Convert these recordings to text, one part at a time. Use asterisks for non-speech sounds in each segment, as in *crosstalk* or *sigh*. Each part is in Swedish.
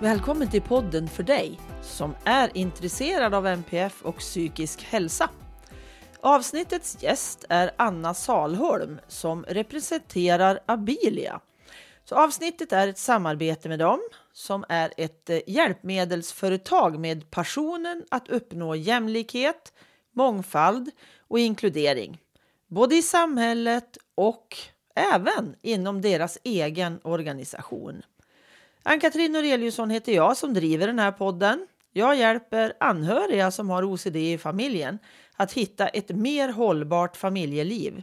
Välkommen till podden för dig som är intresserad av NPF och psykisk hälsa. Avsnittets gäst är Anna Salholm som representerar Abilia. Så avsnittet är ett samarbete med dem som är ett eh, hjälpmedelsföretag med passionen att uppnå jämlikhet, mångfald och inkludering, både i samhället och även inom deras egen organisation. Ann-Katrin Noreliusson heter jag som driver den här podden. Jag hjälper anhöriga som har OCD i familjen att hitta ett mer hållbart familjeliv.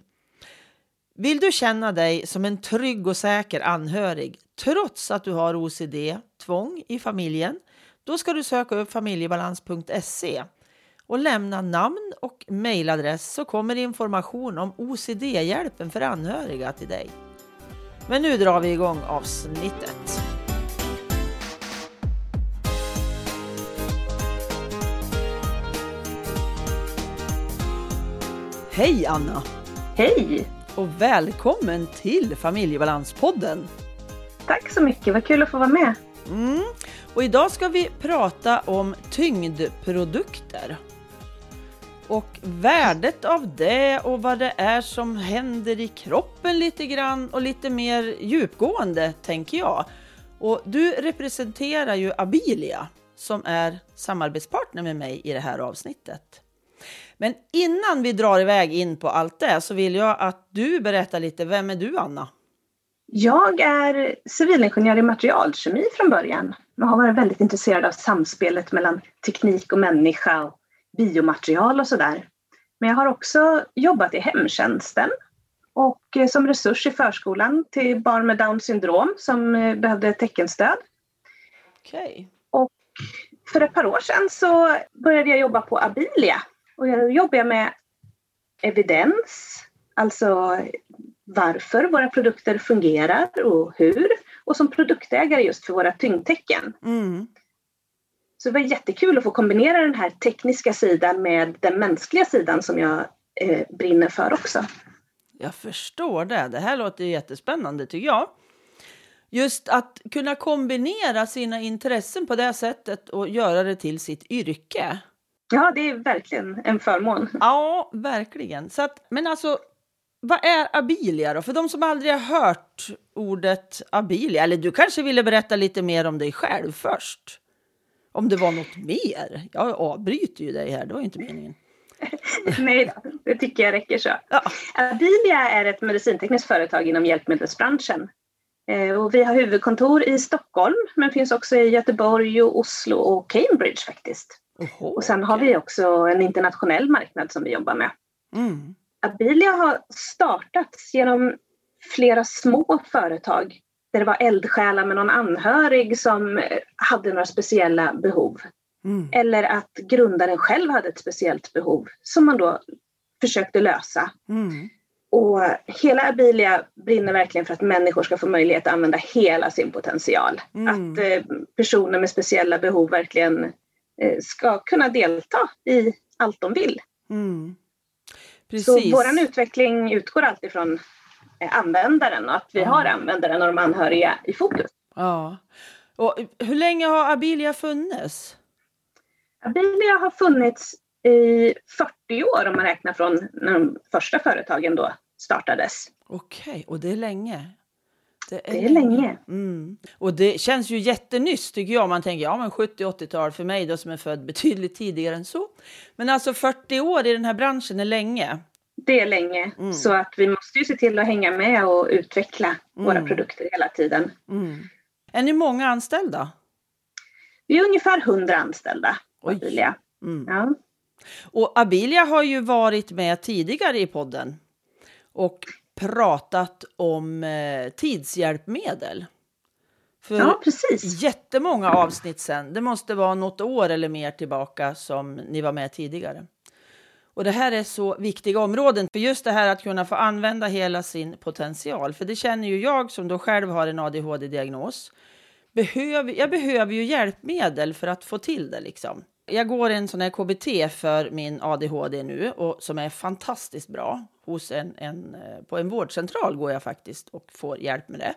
Vill du känna dig som en trygg och säker anhörig trots att du har OCD, tvång i familjen, då ska du söka upp familjebalans.se och lämna namn och mejladress så kommer information om OCD-hjälpen för anhöriga till dig. Men nu drar vi igång avsnittet. Hej Anna! Hej! Och välkommen till Familjebalanspodden! Tack så mycket, vad kul att få vara med. Mm. Och idag ska vi prata om tyngdprodukter. Och värdet av det och vad det är som händer i kroppen lite grann och lite mer djupgående tänker jag. Och du representerar ju Abilia som är samarbetspartner med mig i det här avsnittet. Men innan vi drar iväg in på allt det så vill jag att du berättar lite. Vem är du, Anna? Jag är civilingenjör i materialkemi från början och har varit väldigt intresserad av samspelet mellan teknik och människa och biomaterial och sådär. Men jag har också jobbat i hemtjänsten och som resurs i förskolan till barn med Downs syndrom som behövde teckenstöd. Okay. Och för ett par år sedan så började jag jobba på Abilia och jag jobbar med evidens, alltså varför våra produkter fungerar och hur. Och som produktägare just för våra tyngdtecken. Mm. Så det var jättekul att få kombinera den här tekniska sidan med den mänskliga sidan som jag eh, brinner för också. Jag förstår det. Det här låter jättespännande tycker jag. Just att kunna kombinera sina intressen på det sättet och göra det till sitt yrke. Ja, det är verkligen en förmån. Ja, verkligen. Så att, men alltså, vad är Abilia då? För de som aldrig har hört ordet Abilia, eller du kanske ville berätta lite mer om dig själv först? Om det var något mer? Jag avbryter ju dig här, det var ju inte meningen. *laughs* Nej det tycker jag räcker så. Ja. Abilia är ett medicintekniskt företag inom hjälpmedelsbranschen. Eh, och vi har huvudkontor i Stockholm men finns också i Göteborg, och Oslo och Cambridge faktiskt. Oho, och sen har vi också en internationell marknad som vi jobbar med. Mm. Abilia har startats genom flera små företag där det var eldsjälar med någon anhörig som hade några speciella behov. Mm. Eller att grundaren själv hade ett speciellt behov som man då försökte lösa. Mm. Och hela Abilia brinner verkligen för att människor ska få möjlighet att använda hela sin potential. Mm. Att eh, personer med speciella behov verkligen ska kunna delta i allt de vill. Mm. Precis. Så vår utveckling utgår alltid från eh, användaren och att vi har användaren och de anhöriga i fokus. Ja. Och hur länge har Abilia funnits? Abilia har funnits i 40 år om man räknar från när de första företagen då startades. Okej, och det är länge. Det är, det är länge. Mm. Och det känns ju jättenyss tycker jag. Man tänker ja men 70-80-tal för mig då som är född betydligt tidigare än så. Men alltså 40 år i den här branschen är länge. Det är länge. Mm. Så att vi måste ju se till att hänga med och utveckla mm. våra produkter hela tiden. Mm. Är ni många anställda? Vi är ungefär 100 anställda på Oj. Abilia. Mm. Ja. Och Abilia har ju varit med tidigare i podden och pratat om eh, tidshjälpmedel. För ja, precis. jättemånga avsnitt sen. Det måste vara något år eller mer tillbaka som ni var med tidigare. Och det här är så viktiga områden. För just det här att kunna få använda hela sin potential. För det känner ju jag som då själv har en ADHD-diagnos. Behöver, jag behöver ju hjälpmedel för att få till det liksom. Jag går en sån här KBT för min ADHD nu och som är fantastiskt bra. Hos en, en, eh, på en vårdcentral går jag faktiskt och får hjälp med det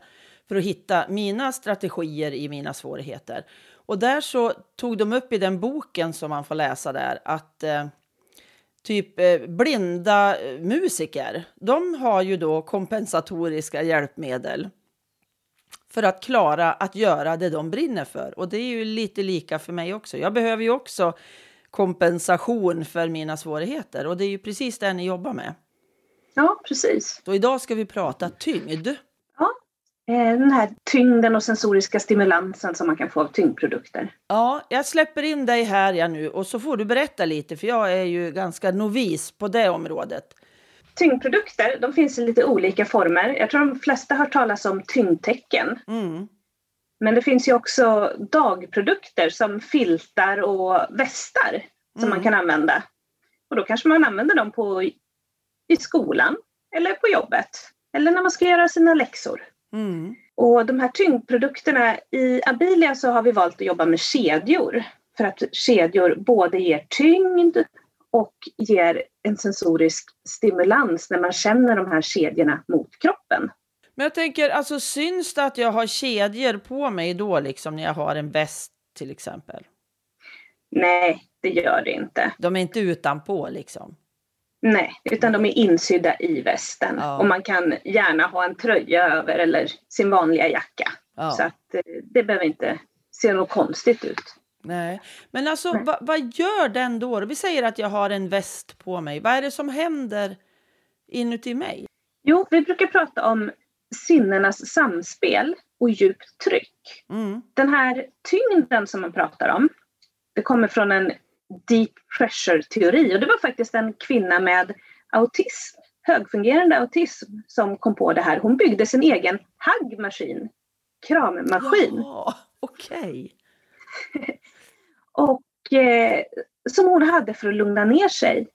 för att hitta mina strategier i mina svårigheter. Och där så tog de upp i den boken som man får läsa där att eh, typ eh, blinda eh, musiker, de har ju då kompensatoriska hjälpmedel för att klara att göra det de brinner för. Och det är ju lite lika för mig också. Jag behöver ju också kompensation för mina svårigheter och det är ju precis det ni jobbar med. Ja, precis. Och idag ska vi prata tyngd. Eh, den här tyngden och sensoriska stimulansen som man kan få av tyngdprodukter. Ja, jag släpper in dig här ja, nu och så får du berätta lite för jag är ju ganska novis på det området. Tyngdprodukter de finns i lite olika former. Jag tror de flesta har talas om tyngdtecken. Mm. Men det finns ju också dagprodukter som filtar och västar som mm. man kan använda. Och då kanske man använder dem på, i skolan eller på jobbet eller när man ska göra sina läxor. Mm. Och de här tyngdprodukterna, i Abilia så har vi valt att jobba med kedjor. För att kedjor både ger tyngd och ger en sensorisk stimulans när man känner de här kedjorna mot kroppen. Men jag tänker, alltså syns det att jag har kedjor på mig då liksom när jag har en väst till exempel? Nej, det gör det inte. De är inte utanpå liksom? Nej, utan de är insydda i västen. Ja. Och man kan gärna ha en tröja över eller sin vanliga jacka. Ja. Så att eh, det behöver inte se något konstigt ut. Nej, men alltså va, vad gör den då? Vi säger att jag har en väst på mig. Vad är det som händer inuti mig? Jo, vi brukar prata om sinnenas samspel och djupt tryck. Mm. Den här tyngden som man pratar om, det kommer från en deep pressure-teori och det var faktiskt en kvinna med autism, högfungerande autism, som kom på det här. Hon byggde sin egen haggmaskin, krammaskin. Ja, okej. Okay. *laughs* och eh, som hon hade för att lugna ner sig.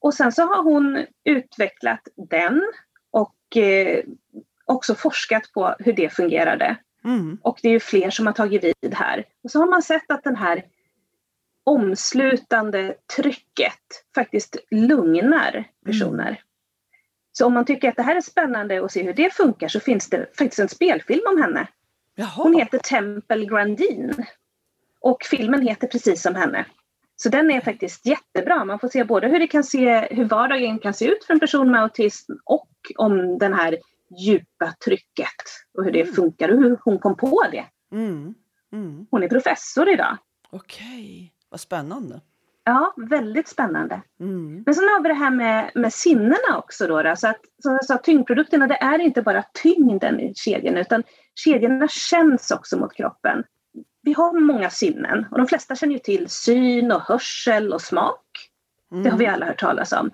Och sen så har hon utvecklat den och eh, också forskat på hur det fungerade. Mm. Och det är ju fler som har tagit vid här. Och så har man sett att den här omslutande trycket faktiskt lugnar personer. Mm. Så om man tycker att det här är spännande att se hur det funkar så finns det faktiskt en spelfilm om henne. Jaha. Hon heter Temple Grandin. Och filmen heter precis som henne. Så den är faktiskt jättebra. Man får se både hur det kan se, hur vardagen kan se ut för en person med autism och om den här djupa trycket och hur det mm. funkar och hur hon kom på det. Mm. Mm. Hon är professor idag. Okej. Vad spännande. Ja, väldigt spännande. Mm. Men sen har vi det här med, med sinnena också. Då, då, så att, som jag sa, tyngdprodukterna, det är inte bara tyngden i kedjan utan kedjorna känns också mot kroppen. Vi har många sinnen och de flesta känner ju till syn och hörsel och smak. Mm. Det har vi alla hört talas om.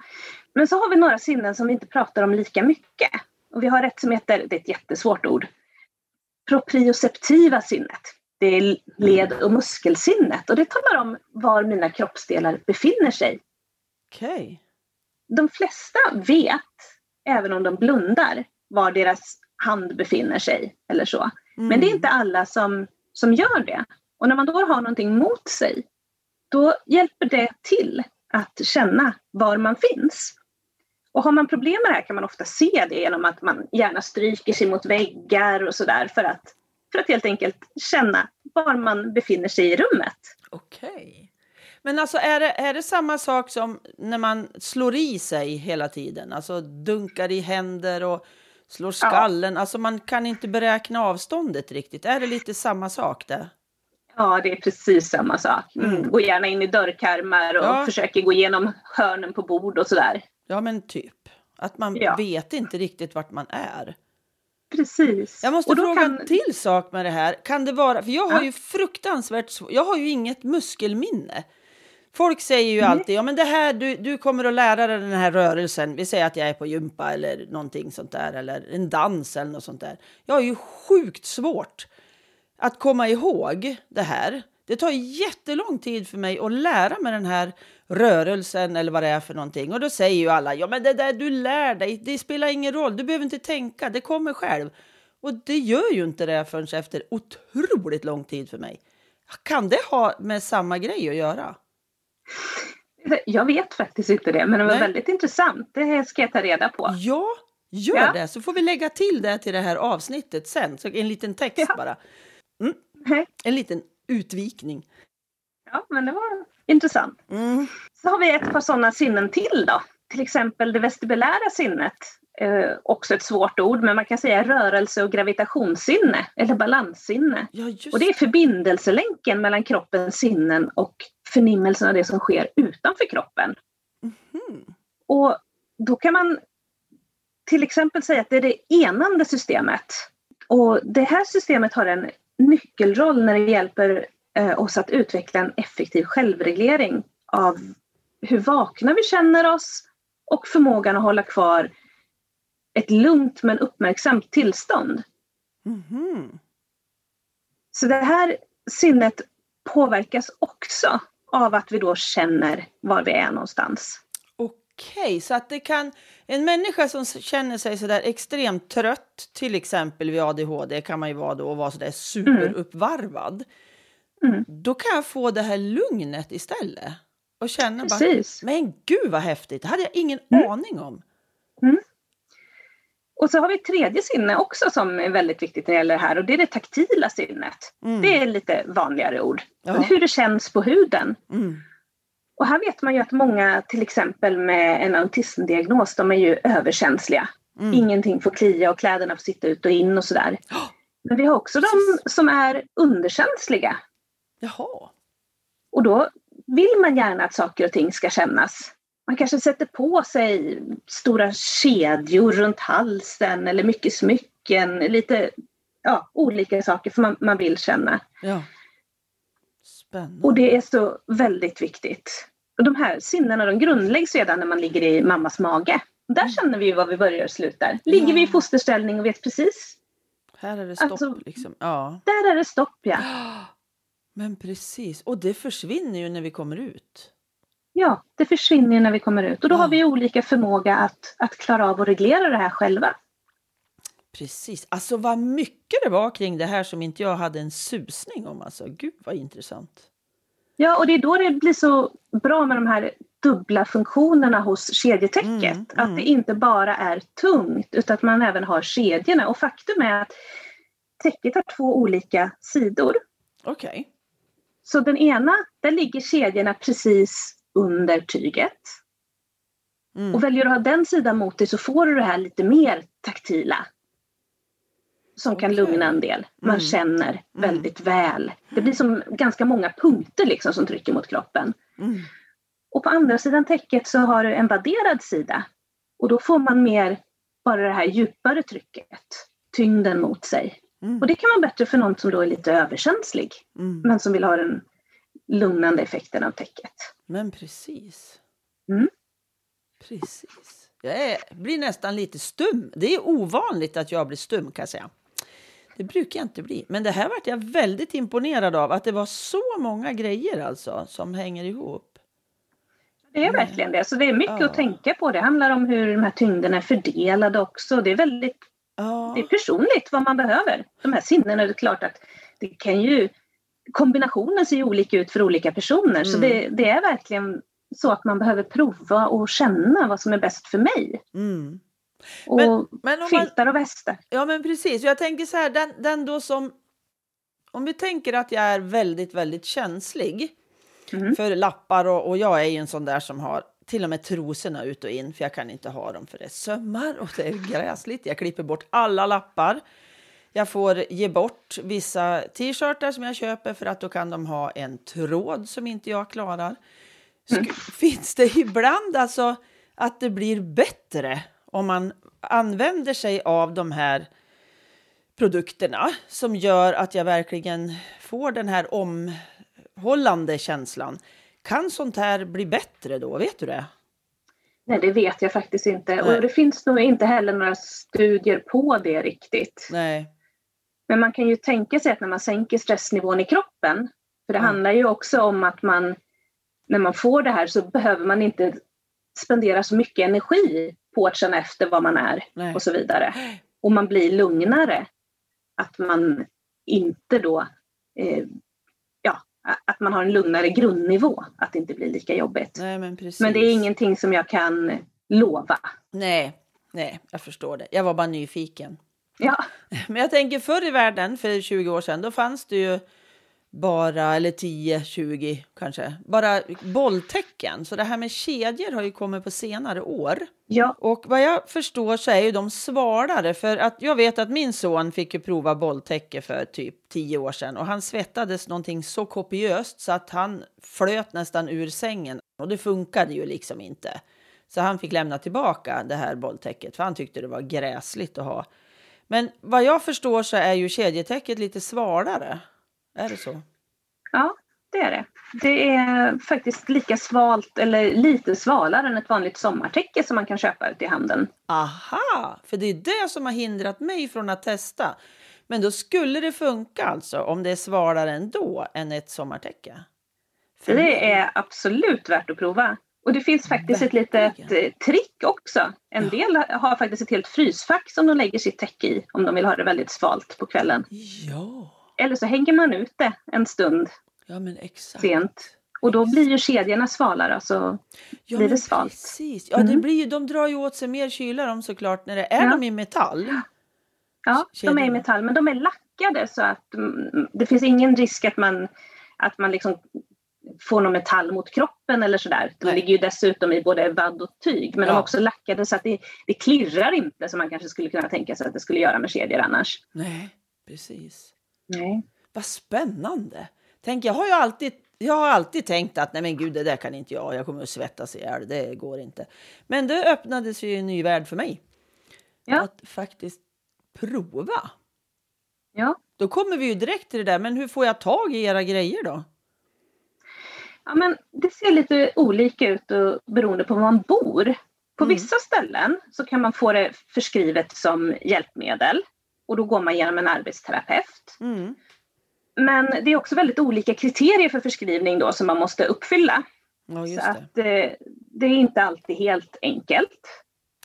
Men så har vi några sinnen som vi inte pratar om lika mycket. Och vi har ett som heter, det är ett jättesvårt ord, proprioceptiva sinnet det är led och muskelsinnet och det talar om var mina kroppsdelar befinner sig. Okej. Okay. De flesta vet, även om de blundar, var deras hand befinner sig eller så. Mm. Men det är inte alla som, som gör det. Och när man då har någonting mot sig, då hjälper det till att känna var man finns. Och har man problem med det här kan man ofta se det genom att man gärna stryker sig mot väggar och sådär för att för att helt enkelt känna var man befinner sig i rummet. Okej. Okay. Men alltså är det, är det samma sak som när man slår i sig hela tiden? Alltså dunkar i händer och slår skallen. Ja. Alltså man kan inte beräkna avståndet riktigt. Är det lite samma sak det? Ja, det är precis samma sak. Mm. Gå gärna in i dörrkarmar och ja. försöker gå igenom hörnen på bord och sådär. Ja, men typ. Att man ja. vet inte riktigt vart man är. Precis. Jag måste fråga kan... en till sak med det här. Kan det vara, för jag har ja. ju fruktansvärt jag har ju inget muskelminne. Folk säger ju mm. alltid, ja men det här, du, du kommer att lära dig den här rörelsen. Vi säger att jag är på gympa eller någonting sånt där, eller en dans eller något sånt där. Jag har ju sjukt svårt att komma ihåg det här. Det tar jättelång tid för mig att lära mig den här rörelsen eller vad det är för någonting. Och då säger ju alla, ja men det där du lär dig, det spelar ingen roll, du behöver inte tänka, det kommer själv. Och det gör ju inte det förrän efter otroligt lång tid för mig. Kan det ha med samma grej att göra? Jag vet faktiskt inte det, men det var Nej. väldigt intressant. Det ska jag ta reda på. Ja, gör Ja. det så får vi lägga till det till det här avsnittet sen. Så en liten text Ja. bara. Nej. En liten utvikning. Ja, men det var intressant. Mm. Så har vi ett par sådana sinnen till då. Till exempel det vestibulära sinnet. Eh, också ett svårt ord, men man kan säga rörelse och gravitationssinne eller balanssinne. Ja, Och det är förbindelselänken mellan kroppens sinnen och förnimmelsen av det som sker utanför kroppen. Mhm. Och då kan man till exempel säga att det är det enande systemet. Och det här systemet har en nyckelroll när det hjälper eh, oss att utveckla en effektiv självreglering av hur vakna vi känner oss och förmågan att hålla kvar ett lugnt men uppmärksamt tillstånd. Mhm. Så det här sinnet påverkas också av att vi då känner var vi är någonstans. Okej, så att det kan... En människa som känner sig så där extremt trött, till exempel vid ADHD, kan man ju vara då och vara så där superuppvarvad. Mm. Då kan jag få det här lugnet istället. Och känna bara, Precis. men gud vad häftigt, det hade jag ingen Mm. aning om. Och så har vi ett tredje sinne också som är väldigt viktigt när det gäller det här och det är det taktila sinnet. Mm. Det är lite vanligare ord. Ja. Hur det känns på huden. Mm. Och här vet man ju att många till exempel med en autismdiagnos, de är ju överkänsliga. Mm. Ingenting får klia och kläderna får sitta ut och in och sådär. Ja. Men vi har också de som är underkänsliga. Jaha. Och då vill man gärna att saker och ting ska kännas. Man kanske sätter på sig stora kedjor runt halsen eller mycket smycken, lite ja, olika saker för man, man vill känna. Ja. Spännande. Och det är så väldigt viktigt. Och de här sinnena de grundläggs redan när man ligger i mammas mage. Där känner vi var vi börjar och slutar. Ligger vi i Ja. fosterställning och vet precis, Här är det stopp Alltså- liksom. Ja. där är det stopp ja. *gasps* Men precis. Och det försvinner ju när vi kommer ut. Ja, det försvinner när vi kommer ut. Och då Ja. har vi olika förmåga att, att klara av att reglera det här själva. Precis. Alltså vad mycket det var kring det här som inte jag hade en susning om. Alltså, gud vad intressant. Ja, och det är då det blir så bra med de här dubbla funktionerna hos kedjetäcket. Mm, mm. Att det inte bara är tungt utan att man även har kedjorna. Och faktum är att täcket har två olika sidor. Okej. Så den ena, där ligger kedjorna precis under tyget. Mm. Och väljer du att ha den sidan mot dig så får du det här lite mer taktila. Som kan lugna en del. Man Mm. känner väldigt väl. Det blir som ganska många punkter liksom som trycker mot kroppen. Mm. Och på andra sidan täcket så har du en vadderad sida. Och då får man mer bara det här djupare trycket. Tyngden mot sig. Mm. Och det kan vara bättre för någon som då är lite överkänslig. Mm. Men som vill ha den lugnande effekten av täcket. Men precis. Mm. Precis. Jag är, blir nästan lite stum. Det är ovanligt att jag blir stum kan jag säga. Det brukar jag inte bli. Men det här vart jag väldigt imponerad av. Att det var så många grejer alltså som hänger ihop. Det är verkligen det. Så det är mycket Ja. att tänka på. Det handlar om hur de här tyngderna är fördelade också. Det är väldigt Ja. det är personligt vad man behöver. De här sinnena, det är klart att det kan ju kombinationen ser ju olika ut för olika personer. Så Mm. det, det är verkligen så att man behöver prova och känna vad som är bäst för mig. Mm. Och Men- Men filtar och västar. Ja, men precis. Jag tänker så här, den, den då som... Om vi tänker att jag är väldigt, väldigt känslig Mm. för lappar och, och jag är ju en sån där som har till och med trosorna ut och in för jag kan inte ha dem för det är sömmar och det är gräsligt. Jag klipper bort alla lappar. Jag får ge bort vissa t-shirtar som jag köper för att då kan de ha en tråd som inte jag klarar. Sk- *laughs* Finns det ibland alltså att det blir bättre om man använder sig av de här produkterna som gör att jag verkligen får den här omhållande känslan. Kan sånt här bli bättre då? Vet du det? Nej, det vet jag faktiskt inte. Nej. Och det finns nog inte heller några studier på det riktigt. Nej. Men man kan ju tänka sig att när man sänker stressnivån i kroppen, för det Ja. handlar ju också om att man, när man får det här så behöver man inte spendera så mycket energi på att känna efter vad man är Nej. och så vidare. Och man blir lugnare. Att man inte då eh, ja, att man har en lugnare grundnivå, att det inte blir lika jobbigt. Nej, men. Men det är ingenting som jag kan lova. Nej, nej, jag förstår det. Jag var bara nyfiken. Ja. Men jag tänker förr i världen, för 20 år sedan, då fanns det ju bara, eller 10, 20 kanske, bara bolltecken. Så det här med kedjor har ju kommit på senare år. ja. Och vad jag förstår så är ju de svalare, för att jag vet att min son fick ju prova bolltäcke för typ 10 år sedan och han svettades någonting så kopiöst så att han flöt nästan ur sängen och det funkade ju liksom inte. Så han fick lämna tillbaka det här bolltäcket för han tyckte det var gräsligt att ha. Men vad jag förstår så är ju kedjetäcket lite svalare. Är det så? ja, det är det. Det är faktiskt lika svalt eller lite svalare än ett vanligt sommartäcke som man kan köpa ute i handeln. Aha, för det är det som har hindrat mig från att testa. Men då skulle det funka alltså om det är svalare ändå än ett sommartäcke? För Det är absolut värt att prova. Och det finns faktiskt ett litet Verkligen. eh, trick också. En Ja. del har faktiskt ett helt frysfack som de lägger sitt täcke i om de vill ha det väldigt svalt på kvällen. Ja, Eller så hänger man ut det en stund ja men exakt. sent. Och då blir ju kedjorna svalare. Så ja, blir det svalt. Precis. Ja, det Mm. blir ju, de drar ju åt sig mer kyla de såklart när det är Ja. de i metall. ja, de är i Kedjorna. metall men de är lackade så att mm, det finns ingen risk att man, att man liksom får någon metall mot kroppen eller sådär. De Nej. ligger ju dessutom i både vadd och tyg men de Ja. är också lackade så att det, det klirrar inte som man kanske skulle kunna tänka sig att det skulle göra med kedjor annars. Nej, precis. Nej. Vad spännande. Tänk, jag har ju alltid, jag har alltid tänkt att nej men gud, det där kan inte jag. Jag kommer att svettas ihjäl. Det går inte. Men det öppnades ju en ny värld för mig. Ja. Att faktiskt prova. Ja. Då kommer vi ju direkt till det där. Men hur får jag tag i era grejer då? Ja, men det ser lite olika ut och, beroende på var man bor. På Mm. vissa ställen så kan man få det förskrivet som hjälpmedel och då går man genom en arbetsterapeut. Mm. Men det är också väldigt olika kriterier för förskrivning då som man måste uppfylla. Ja, så det. att eh, det är inte alltid helt enkelt.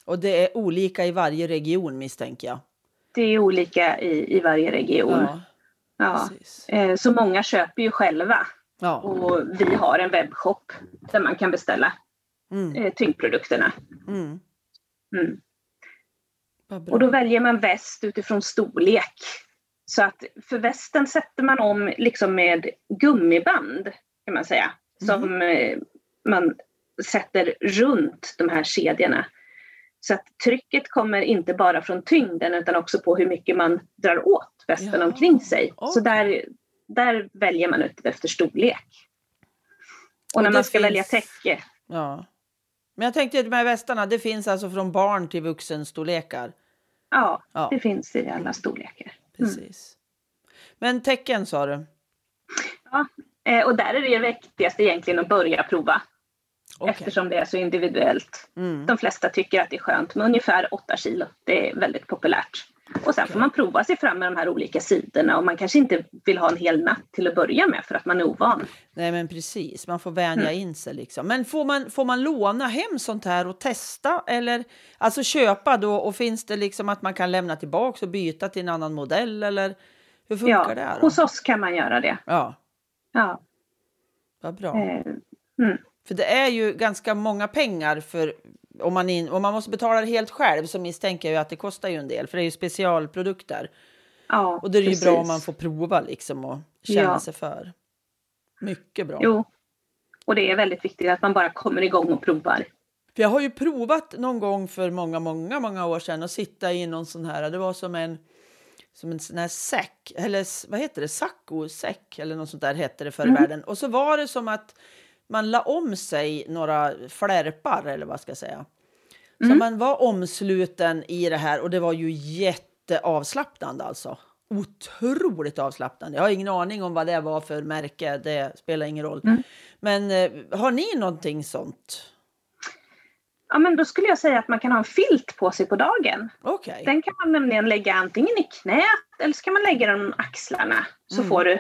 Och det är olika i varje region misstänker jag. Det är olika i, i varje region. Ja, Ja. Eh, Så många köper ju själva Ja. och vi har en webbshop där man kan beställa Mm. eh, tyngdprodukterna. Mm. Mm. Och då väljer man väst utifrån storlek. Så att för västen sätter man om liksom med gummiband kan man säga. Som eh, man sätter runt de här kedjorna. Så att trycket kommer inte bara från tyngden utan också på hur mycket man drar åt västen Jaha, omkring sig. Så okej. där, där väljer man ut efter storlek. Och när Och man det ska välja finns- täcke. Ja. Men jag tänkte att de här västarna, det finns alltså från barn till vuxenstorlekar. Ja, Ja. det finns i alla storlekar. Mm. Precis. Men tecken sa du? Eh, och där är det viktigaste egentligen att börja prova. Okej. Eftersom det är så individuellt. Mm. De flesta tycker att det är skönt med ungefär 8 kilo. Det är väldigt populärt. Och sen får man prova sig fram med de här olika sidorna och man kanske inte vill ha en hel natt till att börja med för att man är ovan. Nej men precis, man får vänja Mm. in sig liksom. Men får man, får man låna hem sånt här och testa eller alltså köpa då och finns det liksom att man kan lämna tillbaka och byta till en annan modell eller hur funkar Ja, det? Här då? hos oss kan man göra det. Ja, Ja, vad bra. eh, mm, För det är ju ganska många pengar för om man, in, om man måste betala det helt själv så misstänker jag ju att det kostar ju en del för det är ju specialprodukter. ja, Och då är det ju bra om precis. man får prova liksom och känna Ja. sig för. Mycket bra. Jo, och det är väldigt viktigt att man bara kommer igång och provar. För jag har ju provat någon gång för många, många, många år sedan att sitta i någon sån här, det var som en som en sån här säck, eller vad heter det, saccosäck eller något sånt där hette det förr i Mm. världen. Och så var det som att man la om sig några flärpar eller vad ska jag säga. Så Mm. man var omsluten i det här och det var ju jätteavslappnande alltså. Otroligt avslappnande. Jag har ingen aning om vad det var för märke, det spelar ingen roll. Mm. Men eh, har ni någonting sånt? Ja, men då skulle jag säga att man kan ha en filt på sig på dagen. Okej. Den kan man nämligen lägga antingen i knät eller så kan man lägga den om axlarna. Så Mm. får du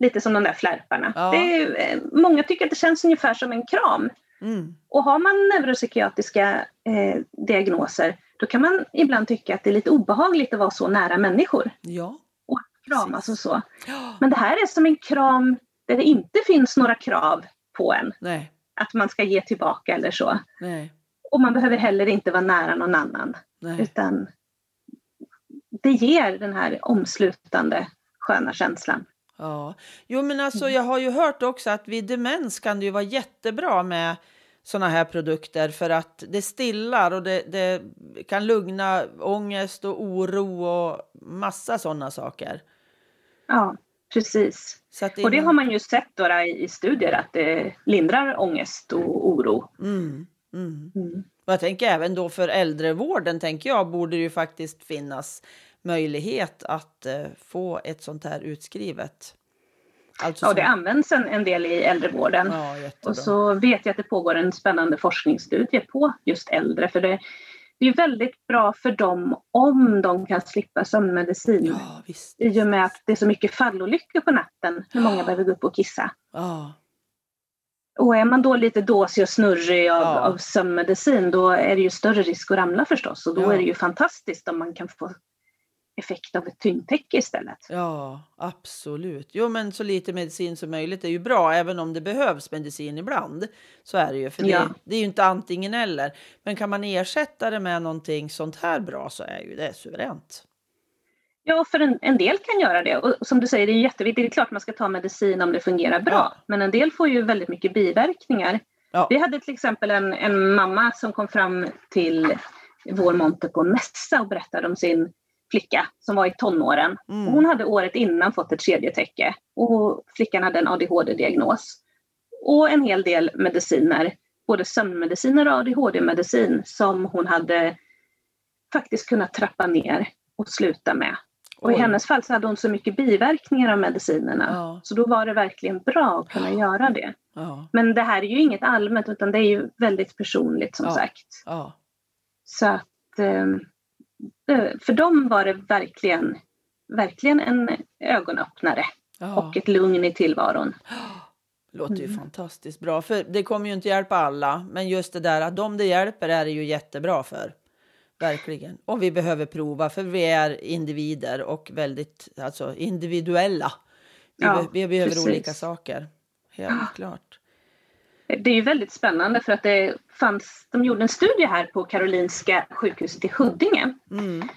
lite som de där flärparna. Ja. Det är, eh, många tycker att det känns ungefär som en kram. Mm. Och har man neuropsykiatriska eh, diagnoser då kan man ibland tycka att det är lite obehagligt att vara så nära människor Ja. och kramas och så. Ja. Men det här är som en kram där det inte finns några krav på en Nej. att man ska ge tillbaka eller så. Nej. Och man behöver heller inte vara nära någon annan. Nej. Utan det ger den här omslutande sköna känslan. Ja, jo men alltså jag har ju hört också att vid demens kan det ju vara jättebra med såna här produkter för att det stillar och det, det kan lugna ångest och oro och massa sådana saker. Ja, precis. Att Och det har man ju sett då i i studier att det lindrar ångest och oro. Mm, mm. Mm. Och jag tänker även då för äldrevården tänker jag borde det ju faktiskt finnas möjlighet att eh, få ett sånt här utskrivet. Alltså Ja, det används en, en del i äldrevården. Ja. Och så vet jag att det pågår en spännande forskningsstudie på just äldre. För det, det är väldigt bra för dem om de kan slippa sömnmedicin. Ja, visst. I och med att det är så mycket fallolyckor på natten när många behöver gå upp och kissa. Ja, Och är man då lite dåsig och snurrig av, Ja. av sömnmedicin då är det ju större risk att ramla förstås. Och då Ja. är det ju fantastiskt om man kan få effekt av ett tyngdtäcke istället. ja, absolut. Jo, men så lite medicin som möjligt är ju bra, även om det behövs medicin ibland. Så är det ju, för det, Ja. det är ju inte antingen eller. Men kan man ersätta det med någonting sånt här bra så är ju det suveränt. Ja, för en, en del kan göra det. Och som du säger, det är jätteviktigt. Det är klart man ska ta medicin om det fungerar bra. Ja. Men en del får ju väldigt mycket biverkningar. Ja. Vi hade till exempel en, en mamma som kom fram till vår monter på en mässa och berättade om sin flicka som var i tonåren. Mm. Hon hade året innan fått ett kedjetäcke och flickan hade en ADHD-diagnos. Och en hel del mediciner, både sömnmediciner och ADHD-medicin som hon hade faktiskt kunnat trappa ner och sluta med. Och i Oj. hennes fall så hade hon så mycket biverkningar av medicinerna. Ja. Så då var det verkligen bra att kunna göra det. Ja, Men det här är ju inget allmänt utan det är ju väldigt personligt som Ja. sagt. ja, Så att eh, för dem var det verkligen, verkligen en ögonöppnare ja. och ett lugn i tillvaron. *gasps* låter ju Mm. fantastiskt bra. För det kommer ju inte hjälpa alla, men just det där att de det hjälper är det ju jättebra för. Verkligen. Och vi behöver prova, för vi är individer och väldigt alltså, individuella. Vi, Ja, be- vi behöver precis. olika saker. Helt klart. Det är ju väldigt spännande för att det fanns, de gjorde en studie här på Karolinska sjukhuset i Huddinge. Mm.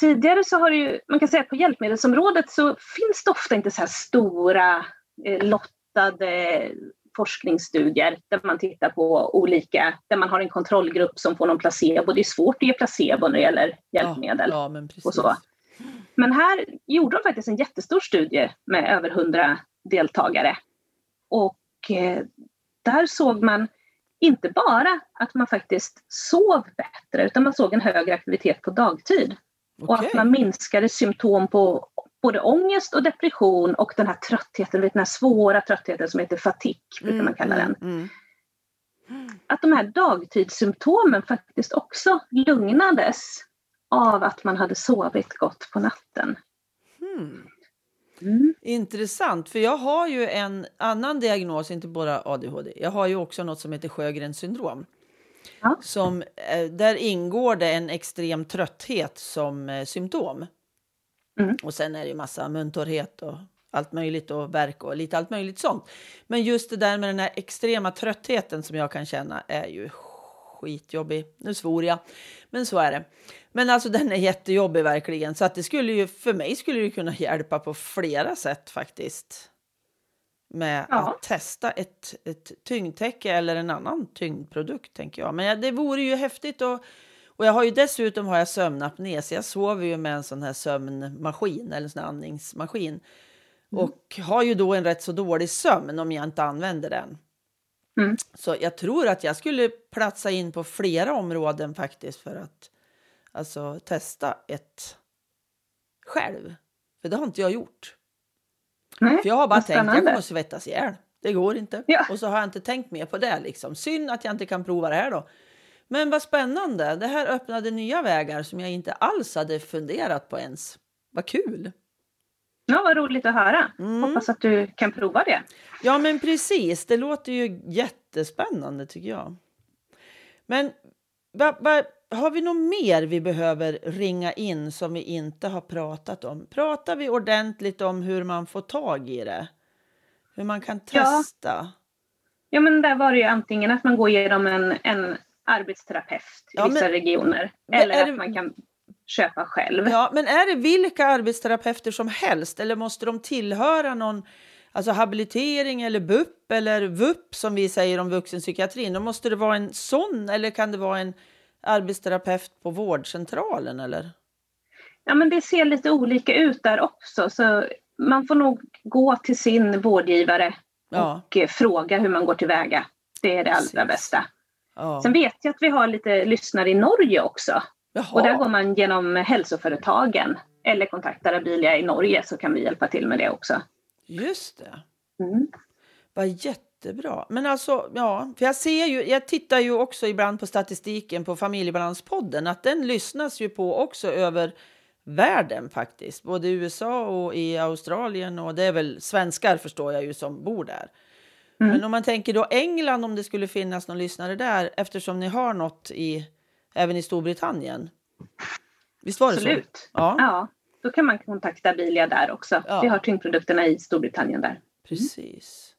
Tidigare så har det ju, man kan säga på hjälpmedelsområdet så finns det ofta inte så här stora eh, lottade forskningsstudier där man tittar på olika, där man har en kontrollgrupp som får någon placebo. Det är svårt att ge placebo när det gäller hjälpmedel. Ja, ja, och så. Men här gjorde de faktiskt en jättestor studie med över 100 deltagare. Och eh, där såg man inte bara att man faktiskt sov bättre utan man såg en högre aktivitet på dagtid. Och Okej. att man minskade symptom på både ångest och depression och den här tröttheten, vet, den här svåra tröttheten som heter fatik, brukar man kalla den. Mm, Att de här dagtidssymptomen faktiskt också lugnades av att man hade sovit gott på natten. Mm. Intressant, för jag har ju en annan diagnos, inte bara ADHD. Jag har ju också något som heter Sjögrens syndrom. Ja. Som, eh, där ingår det en extrem trötthet som eh, symptom. Mm. Och sen är det ju massa muntorrhet och allt möjligt och värk och lite allt möjligt sånt. Men just det där med den här extrema tröttheten som jag kan känna är ju skitjobbig. Nu svor jag, men så är det. Men alltså den är jättejobbig verkligen. Så att det skulle ju, för mig skulle det kunna hjälpa på flera sätt faktiskt. Med Ja. att testa ett, ett tyngdtäcke eller en annan tyngdprodukt tänker jag. Men det vore ju häftigt och, och jag har ju dessutom har jag sömnapné så jag sover ju med en sån här sömnmaskin eller en sån här andningsmaskin. Och har ju då en rätt så dålig sömn om jag inte använder den. Mm. Så jag tror att jag skulle platsa in på flera områden faktiskt för att alltså, testa ett själv. För det har inte jag gjort. Nej, För jag har bara vad tänkt jag spännande. kommer svettas ihjäl. Det går inte. Ja. Och så har jag inte tänkt mer på det. Liksom. Synd att jag inte kan prova det här då. Men vad spännande. Det här öppnade nya vägar som jag inte alls hade funderat på ens. Vad kul! Ja, vad roligt att höra. Mm. Hoppas att du kan prova det. Ja, men precis. Det låter ju jättespännande tycker jag. Men va, va, har vi något mer vi behöver ringa in som vi inte har pratat om? Pratar vi ordentligt om hur man får tag i det? Hur man kan testa? Ja, ja men där var det ju antingen att man går igenom en, en arbetsterapeut i Ja, vissa men- regioner. Eller är att det- man kan köpa själv. Ja, men är det vilka arbetsterapeuter som helst eller måste de tillhöra någon alltså habilitering eller BUP eller VUP som vi säger om vuxenpsykiatrin? Då måste det vara en sån eller kan det vara en arbetsterapeut på vårdcentralen eller? Ja, men det ser lite olika ut där också. Så man får nog gå till sin vårdgivare Ja, och eh, fråga hur man går tillväga. Det är det allra Precis. bästa. ja. Sen vet jag att vi har lite lyssnare i Norge också. Och där Jaha. går man genom hälsoföretagen eller kontaktar Abilia i Norge så kan vi hjälpa till med det också. Just det. Mm. Vad jättebra. Men alltså, ja, för jag ser ju, jag tittar ju också ibland på statistiken på Familjebalanspodden att den lyssnas ju på också över världen faktiskt, både i USA och i Australien och det är väl svenskar förstår jag ju som bor där. Mm. Men om man tänker då England om det skulle finnas någon lyssnare där eftersom ni har något i även i Storbritannien. Visst var det så? Absolut. Ja, Ja, då kan man kontakta Abilia där också. Ja. Vi har tyngdprodukterna i Storbritannien där. Precis.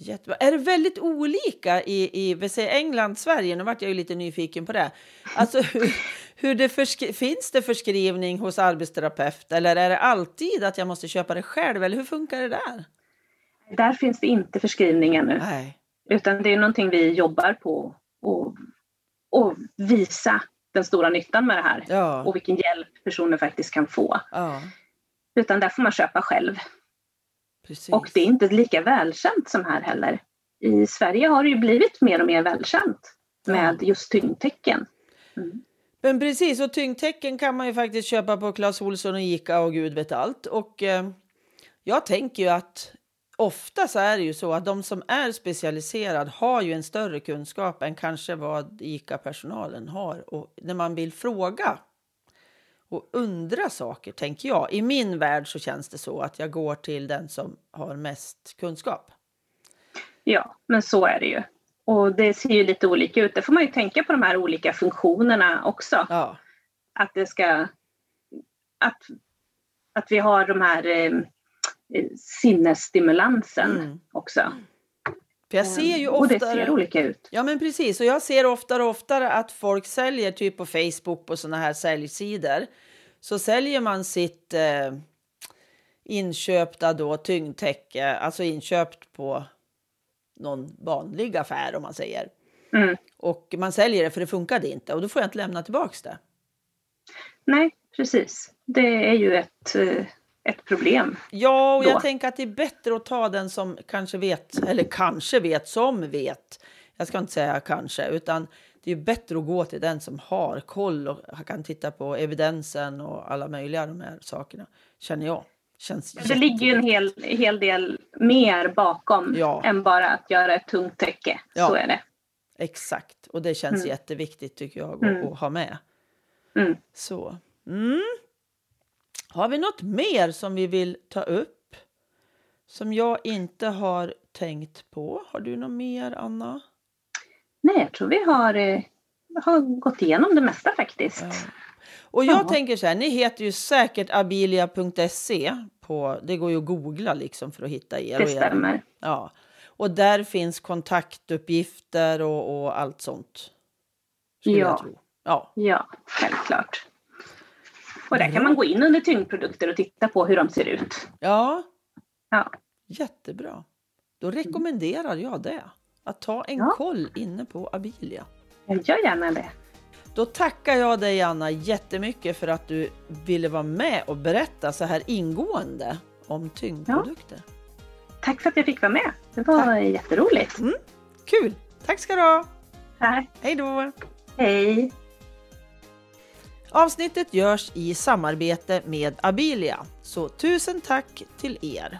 Jättebra. Är det väldigt olika i, i vi säger England, Sverige? Nu vart jag ju lite nyfiken på det. Alltså, hur, hur det förskri- finns det förskrivning hos arbetsterapeut eller är det alltid att jag måste köpa det själv? Eller hur funkar det där? Där finns det inte förskrivning ännu. Nej. Utan det är någonting vi jobbar på och, och visa den stora nyttan med det här. Ja. Och vilken hjälp personer faktiskt kan få. ja, Utan där får man köpa själv. Precis. Och det är inte lika välkänt som här heller. I Sverige har det ju blivit mer och mer välkänt med just tyngdtecken. Mm. Men precis, och tyngdtecken kan man ju faktiskt köpa på Clas Ohlson och Ica och gud vet allt. Och eh, jag tänker ju att ofta så är det ju så att de som är specialiserad har ju en större kunskap än kanske vad Ica-personalen har. Och när man vill fråga och undra saker, tänker jag. I min värld så känns det så att jag går till den som har mest kunskap. Ja, men så är det ju. Och det ser ju lite olika ut. Det får man ju tänka på de här olika funktionerna också. Ja, Att det ska... Att, att vi har de här eh, eh, sinnesstimulansen Mm. också. För jag ser ju Och det oftare... ser olika ut. Ja, men precis. Och jag ser oftare och oftare att folk säljer typ på Facebook på såna här säljsidor. Så säljer man sitt eh, inköpta då tyngdtäcke, alltså inköpt på någon vanlig affär om man säger. Mm. Och man säljer det för det funkade inte och då får jag inte lämna tillbaks det. Nej, precis. Det är ju ett, eh, ett problem. Ja, och Då. jag tänker att det är bättre att ta den som kanske vet, eller kanske vet, som vet. Jag ska inte säga kanske, utan det är bättre att gå till den som har koll och kan titta på evidensen och alla möjliga de här sakerna, känner jag. Känns Det ligger ju en hel, hel del mer bakom Ja. än bara att göra ett tungt täcke. Ja. Så är det. Exakt, och det känns Mm. jätteviktigt tycker jag att, Mm. ha med. Mm. Så. Mm. Har vi något mer som vi vill ta upp? Som jag inte har tänkt på. Har du något mer, Anna? Nej, jag tror vi har, eh, har gått igenom det mesta faktiskt. Ja. Och jag Ja. tänker så här, ni heter ju säkert abilia.se. På, det går ju att googla liksom för att hitta er. Det stämmer. Ja. Och där finns kontaktuppgifter och, och allt sånt. Ja. Ja. Ja, självklart. Och där kan man gå in under tyngdprodukter och titta på hur de ser ut. ja, Ja, jättebra. Då rekommenderar jag det. Att ta en Ja. koll inne på Abilia. jag gör gärna det. Då tackar jag dig Anna jättemycket för att du ville vara med och berätta så här ingående om tyngdprodukter. Tack för att jag fick vara med. Det var jätteroligt. Kul! Tack ska du ha! Tack. Hej då! Hej. Avsnittet görs i samarbete med Abilia, så tusen tack till er.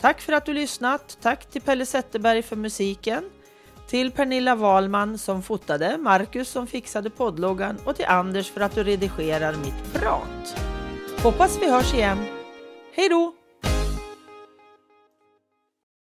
Tack för att du lyssnat. Tack till Pelle Zetterberg för musiken. Till Pernilla Wahlman som fotade, Marcus som fixade poddloggan och till Anders för att du redigerar mitt prat. Hoppas vi hörs igen. Hej då!